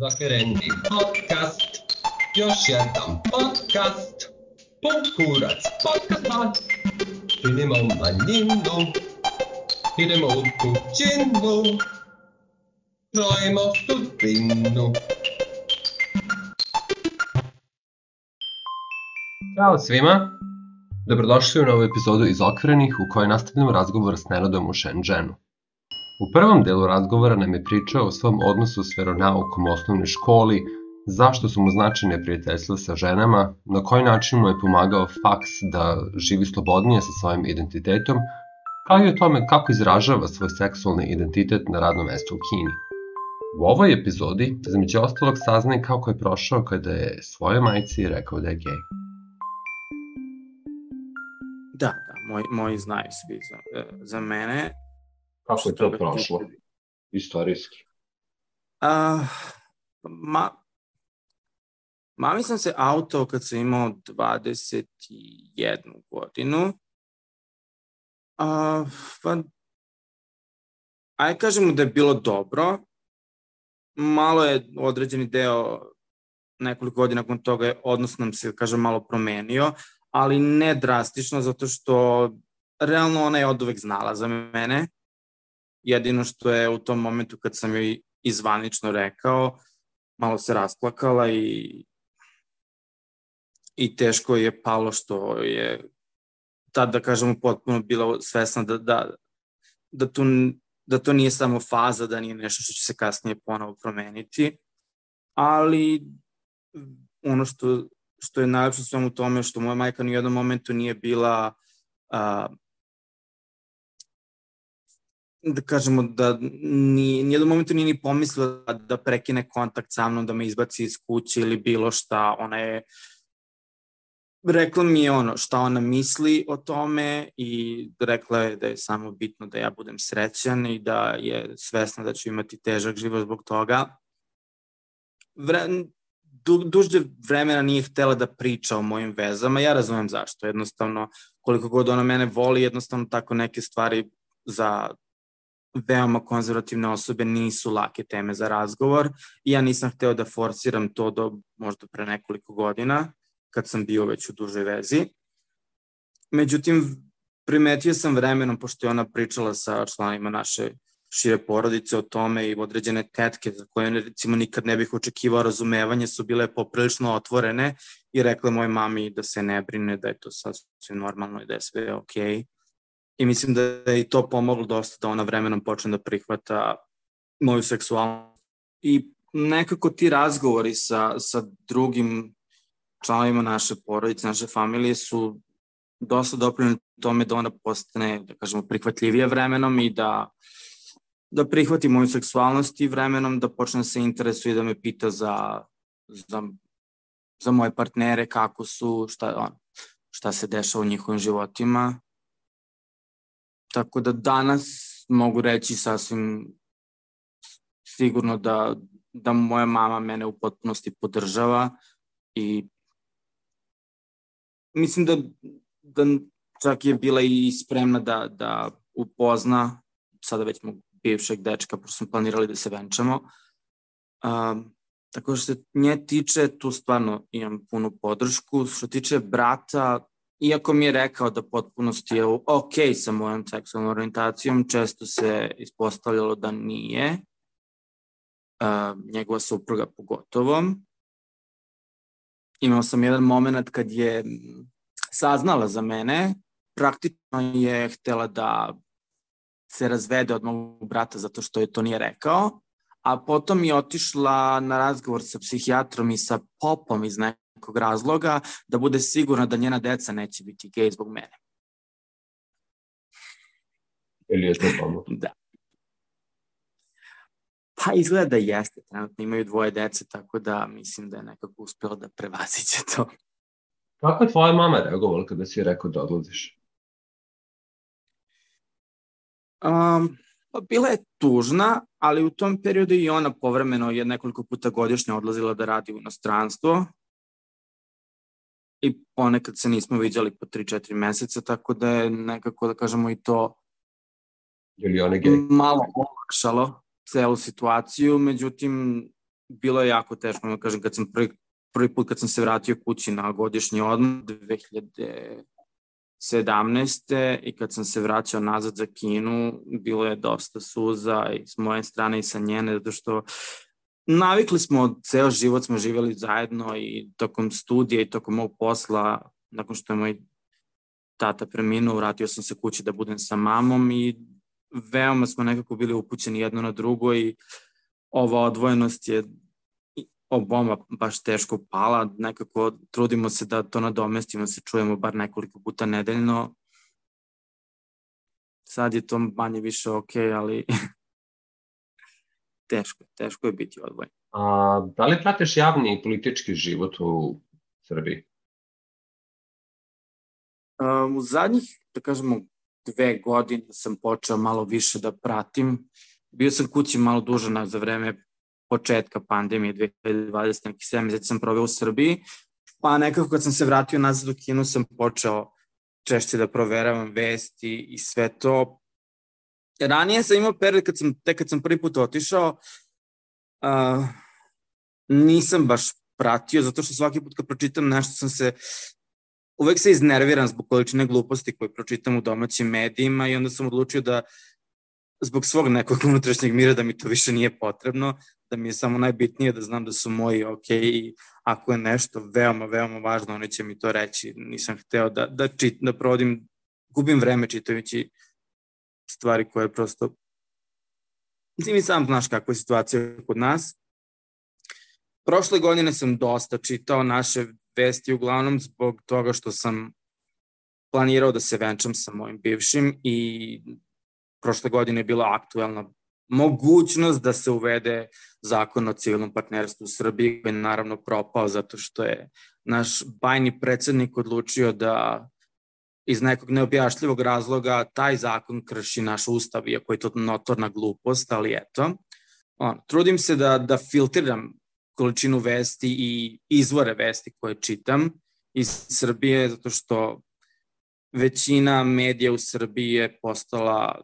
Zakreni podcast, još jedan podcast, pun kurac. Podcast, činimo manjinu, idemo u kućinu, krojimo sudbinu. Ćao svima, dobrodošli u novu epizodu iz Okrenih u kojoj nastavljamo razgovor s Nenadom u Shenzhenu. U prvom delu razgovora nam je pričao o svom odnosu s veronaukom u osnovnoj školi, zašto su mu značajne prijateljstva sa ženama, na koji način mu je pomagao faks da živi slobodnije sa svojim identitetom, kao i o tome kako izražava svoj seksualni identitet na radnom mestu u Kini. U ovoj epizodi, između ostalog, saznaje kako je prošao kada je svoje majci rekao da je gej. Da, da, moj, moji znaju svi za, za mene. Kako je to prošlo? Istorijski. Uh, ma, mami sam se auto kad sam imao 21 godinu. Uh, pa, aj kažemo da je bilo dobro. Malo je određeni deo nekoliko godina nakon toga je odnos nam se, kažem, malo promenio, ali ne drastično, zato što realno ona je od uvek znala za mene jedino što je u tom momentu kad sam joj izvanično rekao, malo se rasplakala i i teško je palo što je tad da kažemo potpuno bila svesna da, da, da, tu, da to nije samo faza, da nije nešto što će se kasnije ponovo promeniti, ali ono što, što je najlepše svemu tome što moja majka ni u jednom momentu nije bila uh, da kažemo da ni, nijednom momentu nije ni pomislila da, prekine kontakt sa mnom, da me izbaci iz kuće ili bilo šta. Ona je rekla mi je ono šta ona misli o tome i rekla je da je samo bitno da ja budem srećan i da je svesna da ću imati težak život zbog toga. Vre, du, duže vremena nije htela da priča o mojim vezama, ja razumem zašto, jednostavno koliko god ona mene voli, jednostavno tako neke stvari za veoma konzervativne osobe nisu lake teme za razgovor i ja nisam hteo da forsiram to do možda pre nekoliko godina, kad sam bio već u dužoj vezi. Međutim, primetio sam vremenom, pošto je ona pričala sa članima naše šire porodice o tome i određene tetke za koje recimo nikad ne bih očekivao razumevanje su bile poprilično otvorene i rekle moj mami da se ne brine, da je to sasvim normalno i da je sve okej. Okay i mislim da je i to pomoglo dosta da ona vremenom počne da prihvata moju seksualnost. I nekako ti razgovori sa, sa drugim članovima naše porodice, naše familije su dosta doprinili tome da ona postane, da kažemo, prihvatljivija vremenom i da da prihvati moju seksualnost i vremenom da počne da se interesuje i da me pita za, za, za moje partnere, kako su, šta, on, šta se dešava u njihovim životima Tako da danas mogu reći sasvim sigurno da, da moja mama mene u potpunosti podržava i mislim da, da čak je bila i spremna da, da upozna sada već mog bivšeg dečka, pošto smo planirali da se venčamo. Um, tako što se nje tiče, tu stvarno imam punu podršku. Što tiče brata, iako mi je rekao da potpunosti je ok sa mojom seksualnom orientacijom, često se ispostavljalo da nije, uh, njegova supruga pogotovo. Imao sam jedan moment kad je saznala za mene, praktično je htela da se razvede od mog brata zato što je to nije rekao, a potom je otišla na razgovor sa psihijatrom i sa popom iz nekog nekog razloga da bude sigurna da njena deca neće biti gej zbog mene. Ili je to pomoglo? Da. Pa izgleda da jeste, trenutno imaju dvoje dece, tako da mislim da je nekako uspela da prevaziće to. Kako je tvoja mama reagovala kada si rekao da odlaziš? Um, pa bila je tužna, ali u tom periodu i ona povremeno je nekoliko puta godišnje odlazila da radi u inostranstvo, i ponekad se nismo viđali po 3-4 meseca, tako da je nekako, da kažemo, i to je li one gej? malo olakšalo celu situaciju, međutim, bilo je jako teško, no kažem, kad sam prvi, prvi put kad sam se vratio kući na godišnji odmor 2017. i kad sam se vraćao nazad za kinu, bilo je dosta suza i s moje strane i sa njene, zato što navikli smo, ceo život smo živjeli zajedno i tokom studija i tokom mog posla, nakon što je moj tata preminuo, vratio sam se kući da budem sa mamom i veoma smo nekako bili upućeni jedno na drugo i ova odvojenost je oboma baš teško pala, nekako trudimo se da to nadomestimo, da se čujemo bar nekoliko puta nedeljno. Sad je to manje više ok, ali teško, teško je biti odvojen. A, da li pratiš javni i politički život u Srbiji? Um, u zadnjih, da kažemo, dve godine sam počeo malo više da pratim. Bio sam kući malo duže na, za vreme početka pandemije 2020, neki 7 meseci sam proveo u Srbiji, pa nekako kad sam se vratio nazad u kinu sam počeo češće da proveravam vesti i sve to. Ranije sam imao period kad sam, tek kad sam prvi put otišao, uh, nisam baš pratio, zato što svaki put kad pročitam nešto sam se uvek se iznerviram zbog količine gluposti koje pročitam u domaćim medijima i onda sam odlučio da zbog svog nekog unutrašnjeg mira da mi to više nije potrebno, da mi je samo najbitnije da znam da su moji ok ako je nešto veoma, veoma važno, oni će mi to reći. Nisam hteo da, da, čit, da provodim, gubim vreme čitajući stvari koje prosto ti mi sam znaš kakva je situacija kod nas. Prošle godine sam dosta čitao naše vesti uglavnom zbog toga što sam planirao da se venčam sa mojim bivšim i prošle godine je bila aktuelna mogućnost da se uvede zakon o civilnom partnerstvu u Srbiji, koji je naravno propao zato što je naš bajni predsednik odlučio da iz nekog neobjašljivog razloga taj zakon krši naš ustav, iako je to notorna glupost, ali eto. On, trudim se da, da filtriram količinu vesti i izvore vesti koje čitam iz Srbije, zato što većina medija u Srbiji je postala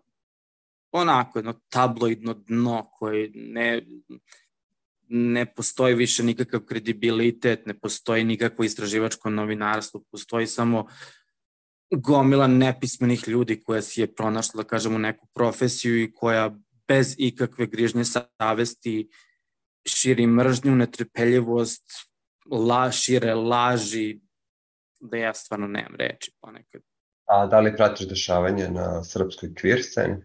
onako jedno tabloidno dno koje ne, ne postoji više nikakav kredibilitet, ne postoji nikakvo istraživačko novinarstvo, postoji samo gomila nepismenih ljudi koja si je pronašla, da kažemo, neku profesiju i koja bez ikakve grižnje savesti širi mržnju, netrpeljivost, la, šire laži, da ja stvarno nemam reči ponekad. A da li pratiš dešavanje na srpskoj queer sceni?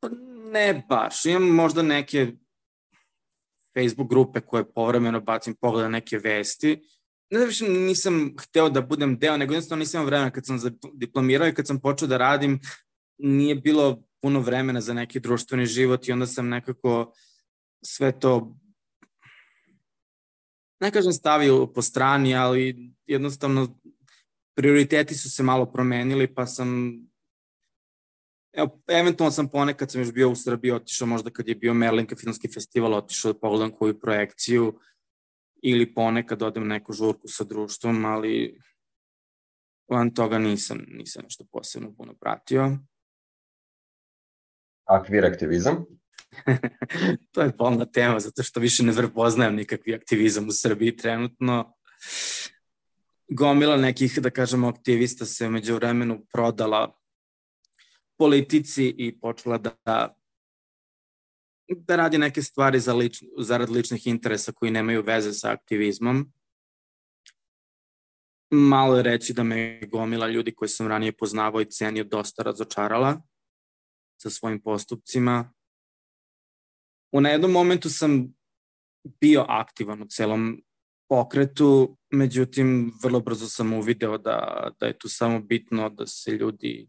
Pa ne baš. Imam možda neke Facebook grupe koje povremeno bacim pogled na neke vesti. Ne više nisam hteo da budem deo, nego jednostavno nisam vremena. Kad sam diplomirao i kad sam počeo da radim, nije bilo puno vremena za neki društveni život i onda sam nekako sve to ne kažem stavio po strani, ali jednostavno prioriteti su se malo promenili, pa sam Evo, eventualno sam ponekad sam još bio u Srbiji, otišao možda kad je bio Merlinka filmski festival, otišao da pogledam koju projekciju ili ponekad odem neku žurku sa društvom, ali van toga nisam, nisam nešto posebno puno pratio. Akvir aktivizam? to je polna tema, zato što više ne prepoznajem nikakvi aktivizam u Srbiji trenutno. Gomila nekih, da kažemo, aktivista se među vremenu prodala politici i počela da da radi neke stvari za lič, zarad ličnih interesa koji nemaju veze sa aktivizmom. Malo je reći da me gomila ljudi koji sam ranije poznavao i cenio dosta razočarala sa svojim postupcima. U na jednom momentu sam bio aktivan u celom pokretu, međutim, vrlo brzo sam uvideo da, da je tu samo bitno da se ljudi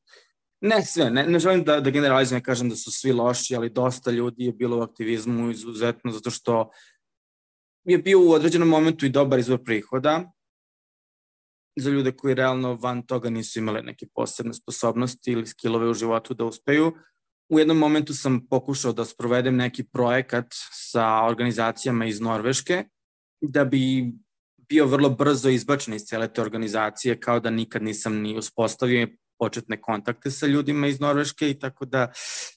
ne sve, ne, ne želim da, da generalizujem, ne kažem da su svi loši, ali dosta ljudi je bilo u aktivizmu izuzetno zato što je bio u određenom momentu i dobar izvor prihoda za ljude koji realno van toga nisu imali neke posebne sposobnosti ili skillove u životu da uspeju. U jednom momentu sam pokušao da sprovedem neki projekat sa organizacijama iz Norveške da bi bio vrlo brzo izbačen iz cele te organizacije kao da nikad nisam ni uspostavio početne kontakte sa ljudima iz Norveške i tako da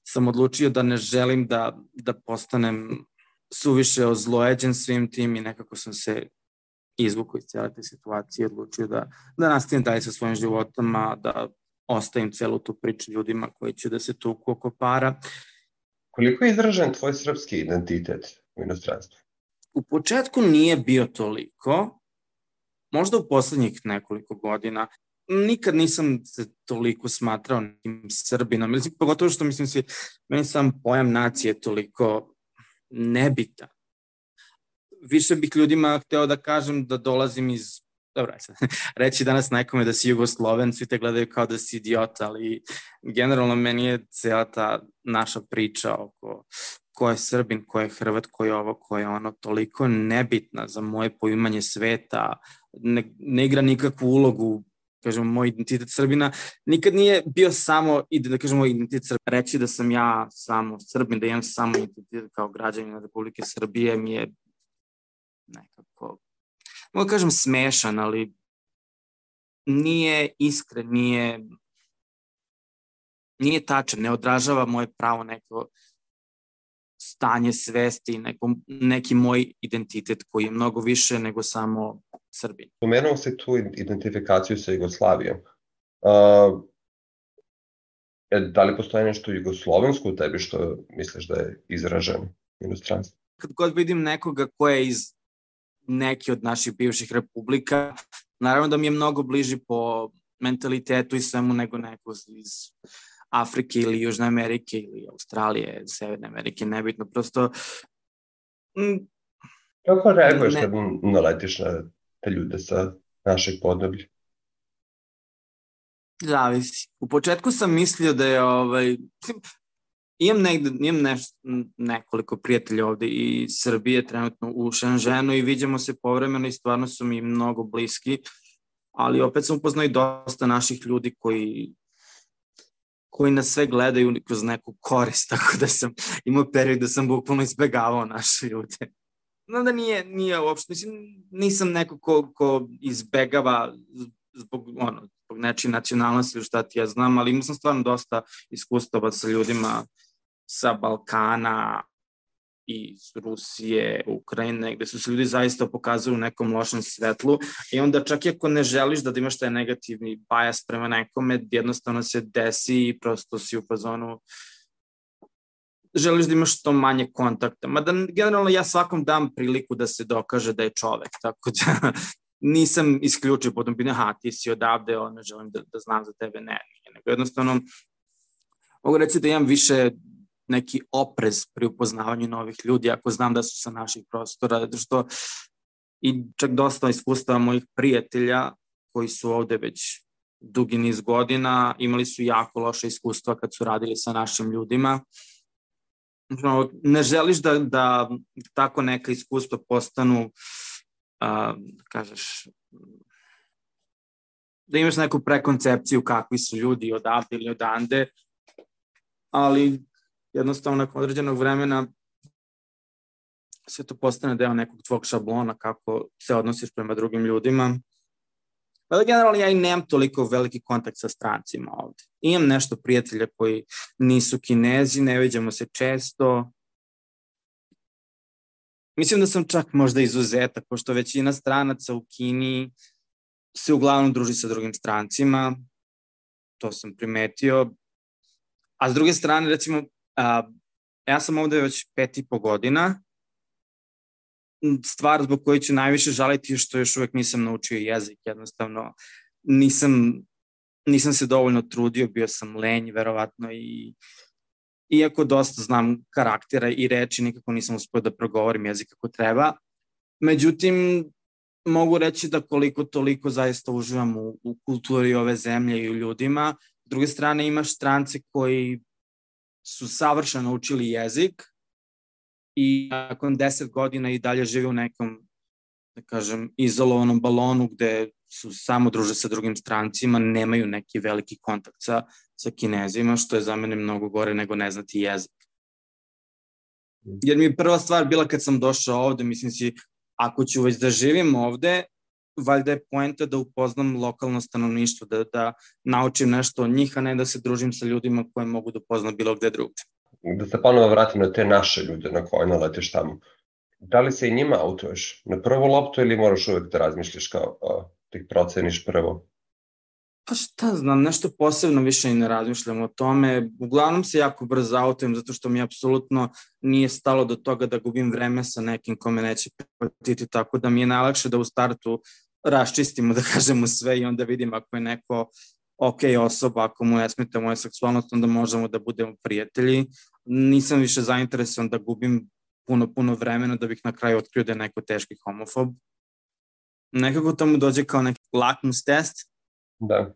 sam odlučio da ne želim da, da postanem suviše ozlojeđen svim tim i nekako sam se izvukao iz cijela te situacije odlučio da, da nastavim dalje sa svojim životom, a da ostavim celu tu priču ljudima koji će da se tuku oko para. Koliko je izražen tvoj srpski identitet u inostranstvu? U početku nije bio toliko, možda u poslednjih nekoliko godina. Nikad nisam se toliko smatrao nekim Srbinom, ili pogotovo što mislim si, meni sam pojam nacije toliko nebitan. Više bih ljudima hteo da kažem da dolazim iz dobro, reći danas nekome da si Jugosloven, svi te gledaju kao da si idiot, ali generalno meni je cijela ta naša priča oko ko je Srbin, ko je Hrvat, ko je ovo, ko je ono, toliko nebitna za moje poimanje sveta, ne, ne igra nikakvu ulogu kažemo, moj identitet Srbina, nikad nije bio samo, da kažemo, identitet Srbina. Reći da sam ja samo Srbin, da imam samo identitet kao građanin Republike Srbije mi je nekako, mogu da kažem smešan, ali nije iskren, nije nije tačan, ne odražava moje pravo neko stanje svesti, neko, neki moj identitet koji je mnogo više nego samo Srbin. Pomenuo se tu identifikaciju sa Jugoslavijom. Uh, da li postoje nešto jugoslovensko u tebi što misliš da je izraženo u inostranstvu? Kad god vidim nekoga ko je iz neke od naših bivših republika, naravno da mi je mnogo bliži po mentalitetu i svemu nego neko iz Afrike ili Južne Amerike ili Australije, Severne Amerike, nebitno, prosto... Mm, Kako reaguješ ne, kad naletiš na te ljude sa našeg podneblja? Zavisi. U početku sam mislio da je ovaj, imam, negde, imam neš, nekoliko prijatelja ovde i Srbije trenutno u Šenženu i vidimo se povremeno i stvarno su mi mnogo bliski, ali opet sam upoznao i dosta naših ljudi koji koji nas sve gledaju kroz neku korist, tako da sam imao period da sam bukvalno izbegavao naše ljude. No da nije, nije uopšte, mislim, nisam neko ko, ko izbegava zbog, ono, zbog nečije nacionalnosti ili šta ti ja znam, ali imao sam stvarno dosta iskustava sa ljudima sa Balkana, iz Rusije, Ukrajine, gde su se ljudi zaista pokazali u nekom lošem svetlu i onda čak i ako ne želiš da, imaš taj negativni bajas prema nekome, jednostavno se desi i prosto si u fazonu želiš da imaš što manje kontakta. Mada generalno ja svakom dam priliku da se dokaže da je čovek, tako da nisam isključio potom pitanje, aha, ti si odavde, ono, želim da, da znam za tebe, ne, nije, nego jednostavno mogu reći da imam više neki oprez pri upoznavanju novih ljudi ako znam da su sa naših prostora, zato što i čak dosta iskustava mojih prijatelja koji su ovde već dugi niz godina, imali su jako loše iskustva kad su radili sa našim ljudima. Ne želiš da, da tako neka iskustva postanu, a, da kažeš, da imaš neku prekoncepciju kakvi su ljudi odavde ili odande, ali jednostavno nakon određenog vremena sve to postane deo nekog tvog šablona kako se odnosiš prema drugim ljudima. Pa generalno ja i nemam toliko veliki kontakt sa strancima ovde. Imam nešto prijatelja koji nisu kinezi, ne vidimo se često. Mislim da sam čak možda izuzetak, pošto većina stranaca u Kini se uglavnom druži sa drugim strancima, to sam primetio. A s druge strane, recimo, A, ja sam ovde već pet i po godina. Stvar zbog koje ću najviše žaliti je što još uvek nisam naučio jezik. Jednostavno, nisam, nisam se dovoljno trudio, bio sam lenj, verovatno, i iako dosta znam karaktera i reči, nikako nisam uspio da progovorim jezik kako treba. Međutim, mogu reći da koliko toliko zaista uživam u, u kulturi ove zemlje i u ljudima. S druge strane, imaš strance koji su savršeno učili jezik i nakon deset godina i dalje žive u nekom, da kažem, izolovanom balonu gde su samo druže sa drugim strancima, nemaju neki veliki kontakt sa, sa kinezima, što je za mene mnogo gore nego ne znati jezik. Jer mi je prva stvar bila kad sam došao ovde, mislim si, ako ću već da živim ovde, valjda je poenta da upoznam lokalno stanovništvo, da, da naučim nešto od njih, a ne da se družim sa ljudima koje mogu da upoznam bilo gde drugde. Da se ponovo vratim na te naše ljude na koje naletiš tamo. Da li se i njima autuješ na prvu loptu ili moraš uvek da razmišljaš kao, da ih proceniš prvo? Pa šta znam, nešto posebno više i ne razmišljam o tome. Uglavnom se jako brzo autujem zato što mi apsolutno nije stalo do toga da gubim vreme sa nekim kome neće prihvatiti, tako da mi je najlakše da u startu raščistimo, da kažemo sve i onda vidim ako je neko ok osoba, ako mu ne smeta moja seksualnost, onda možemo da budemo prijatelji. Nisam više zainteresovan da gubim puno, puno vremena da bih na kraju otkrio da je neko teški homofob. Nekako to mu dođe kao neki lakmus test, Da.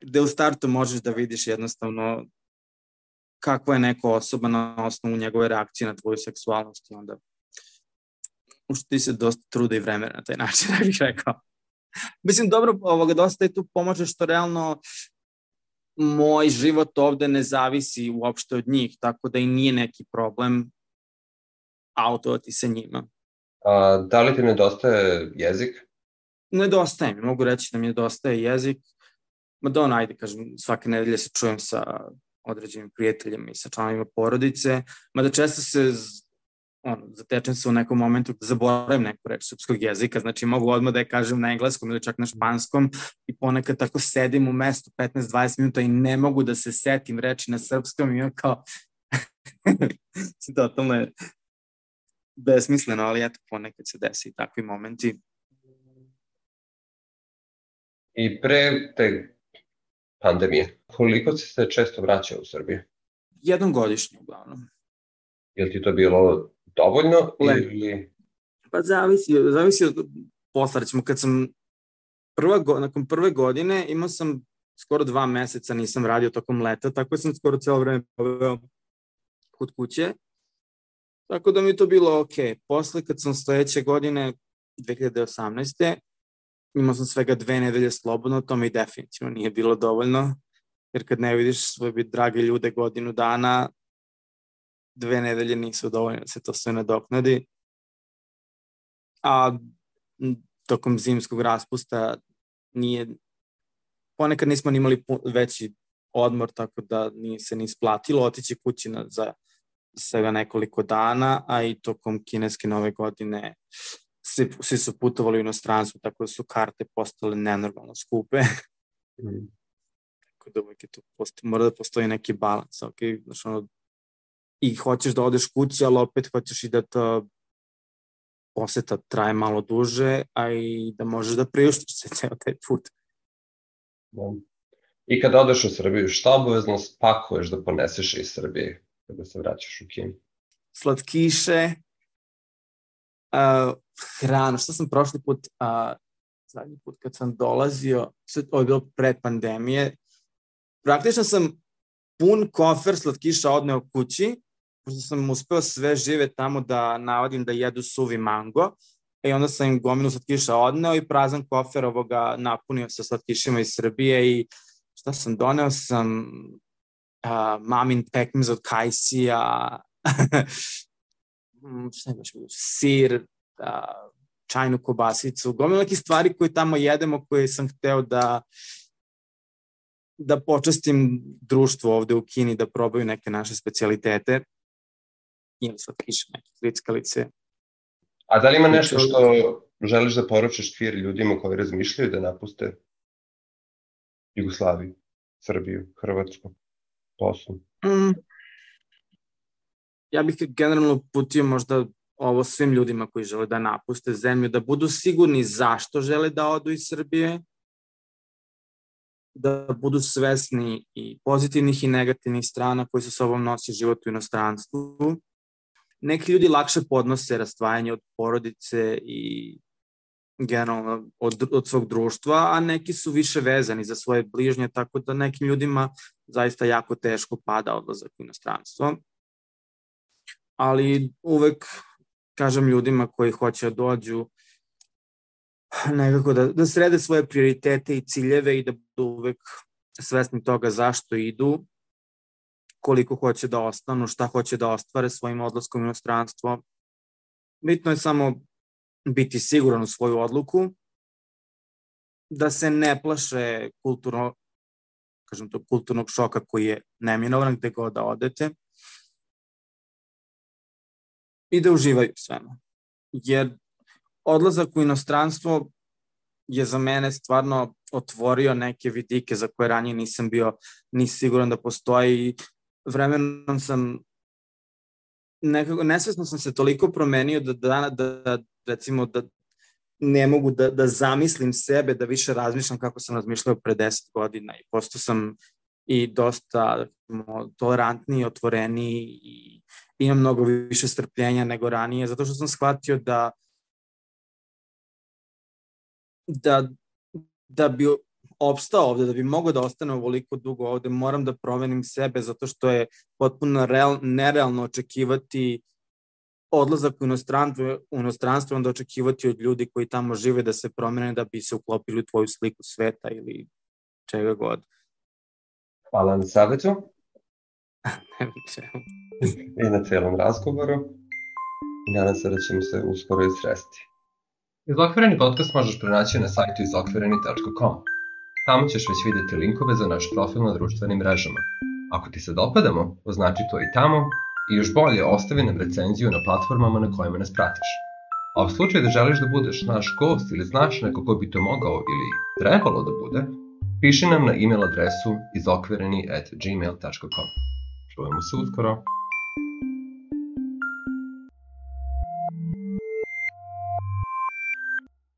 gde u startu možeš da vidiš jednostavno kakva je neka osoba na osnovu njegove reakcije na tvoju seksualnost i onda ti se dosta truda i vremena na taj način, da bih rekao. Mislim, dobro, ovoga, dosta je tu pomoće što realno moj život ovde ne zavisi uopšte od njih, tako da i nije neki problem autovati se njima. A, da li ti nedostaje jezik? Nedostaje mi, mogu reći da mi nedostaje jezik. Ma da ono, ajde, kažem, svake nedelje se čujem sa određenim prijateljima i sa članovima porodice, mada često se ono, zatečem se u nekom momentu da zaboravim neku reč srpskog jezika, znači mogu odmah da je kažem na engleskom ili čak na španskom i ponekad tako sedim u mestu 15-20 minuta i ne mogu da se setim reči na srpskom i ono kao totalno je besmisleno, ali eto ponekad se desi i takvi momenti. I pre te pandemije, koliko si se često vraćao u Srbiju? Jednom godišnje uglavnom. Je li ti to bilo dovoljno ili... Pa zavisi, zavisi od posla, recimo kad sam prva, go, nakon prve godine imao sam skoro dva meseca nisam radio tokom leta, tako sam skoro celo vreme poveo kod kuće. Tako da mi to bilo ok. Posle kad sam sledeće godine, 2018. imao sam svega dve nedelje slobodno, to mi definitivno nije bilo dovoljno, jer kad ne vidiš svoje drage ljude godinu dana, dve nedelje nisu dovoljno da se to sve nadoknadi. A tokom zimskog raspusta nije, ponekad nismo imali veći odmor, tako da nije se ni isplatilo otići kući na, za svega nekoliko dana, a i tokom kineske nove godine svi, svi su putovali u inostranstvo, tako da su karte postale nenormalno skupe. Mm. tako da uvek je tu, posto, mora da postoji neki balans, ok? Znaš, ono, i hoćeš da odeš kući, ali opet hoćeš i da ta poseta traje malo duže, a i da možeš da priuštiš se ceo taj put. Da. I kada odeš u Srbiju, šta obavezno spakuješ da poneseš iz Srbije kada se vraćaš u Kinu? Slatkiše, uh, hranu, što sam prošli put, uh, zadnji put kad sam dolazio, sve ovo je bilo pre pandemije, praktično sam pun kofer slatkiša odneo kući, pošto sam uspeo sve žive tamo da navadim da jedu suvi mango, i onda sam im gomilu slatkiša odneo i prazan kofer ovoga napunio sa slatkišima iz Srbije i šta sam doneo sam uh, mamin pekmiz od kajsija, šta imaš, sir, uh, čajnu kobasicu, gomila nekih stvari koje tamo jedemo, koje sam hteo da da počestim društvo ovde u Kini da probaju neke naše specialitete ili slatkiše, neke klickalice. A da li ima nešto što želiš da poručiš kvir ljudima koji razmišljaju da napuste Jugoslaviju, Srbiju, Hrvatsku, Bosnu? Mm. Ja bih generalno putio možda ovo svim ljudima koji žele da napuste zemlju, da budu sigurni zašto žele da odu iz Srbije, da budu svesni i pozitivnih i negativnih strana koji sa sobom nosi život u inostranstvu. Neki ljudi lakše podnose rastvajanje od porodice i generalno od, od svog društva, a neki su više vezani za svoje bližnje, tako da nekim ljudima zaista jako teško pada odlazak u inostranstvo. Ali uvek kažem ljudima koji hoće da dođu nekako da, da srede svoje prioritete i ciljeve i da budu uvek svesni toga zašto idu, koliko hoće da ostanu, šta hoće da ostvare svojim odlaskom u inostranstvo. Bitno je samo biti siguran u svoju odluku, da se ne plaše kulturno, kažem to, kulturnog šoka koji je neminovan gde god da odete, i da uživaju svemu. Jer odlazak u inostranstvo je za mene stvarno otvorio neke vidike za koje ranije nisam bio ni siguran da postoji vremenom sam nekako nesvesno sam se toliko promenio da, da, da recimo da ne mogu da, da zamislim sebe, da više razmišljam kako sam razmišljao pre 10 godina i posto sam i dosta tolerantniji, otvoreniji i imam mnogo više strpljenja nego ranije, zato što sam shvatio da da, da bi opstao ovde, da bi mogao da ostane ovoliko dugo ovde, moram da promenim sebe zato što je potpuno real, nerealno očekivati odlazak u inostranstvo, u inostranstvo onda očekivati od ljudi koji tamo žive da se promene da bi se uklopili u tvoju sliku sveta ili čega god. Hvala na savjetu. I na celom razgovoru. I nadam se da ćemo se uskoro i sresti. Izokvireni podcast možeš pronaći na sajtu izokvireni.com. Tamo ćeš već videti linkove za naš profil na društvenim mrežama. Ako ti se dopadamo, označi to i tamo i još bolje ostavi nam recenziju na platformama na kojima nas pratiš. A u slučaju da želiš da budeš naš gost ili znaš neko ko bi to mogao ili trebalo da bude, piši nam na e-mail adresu izokvireni at gmail.com. Čujemo se uskoro.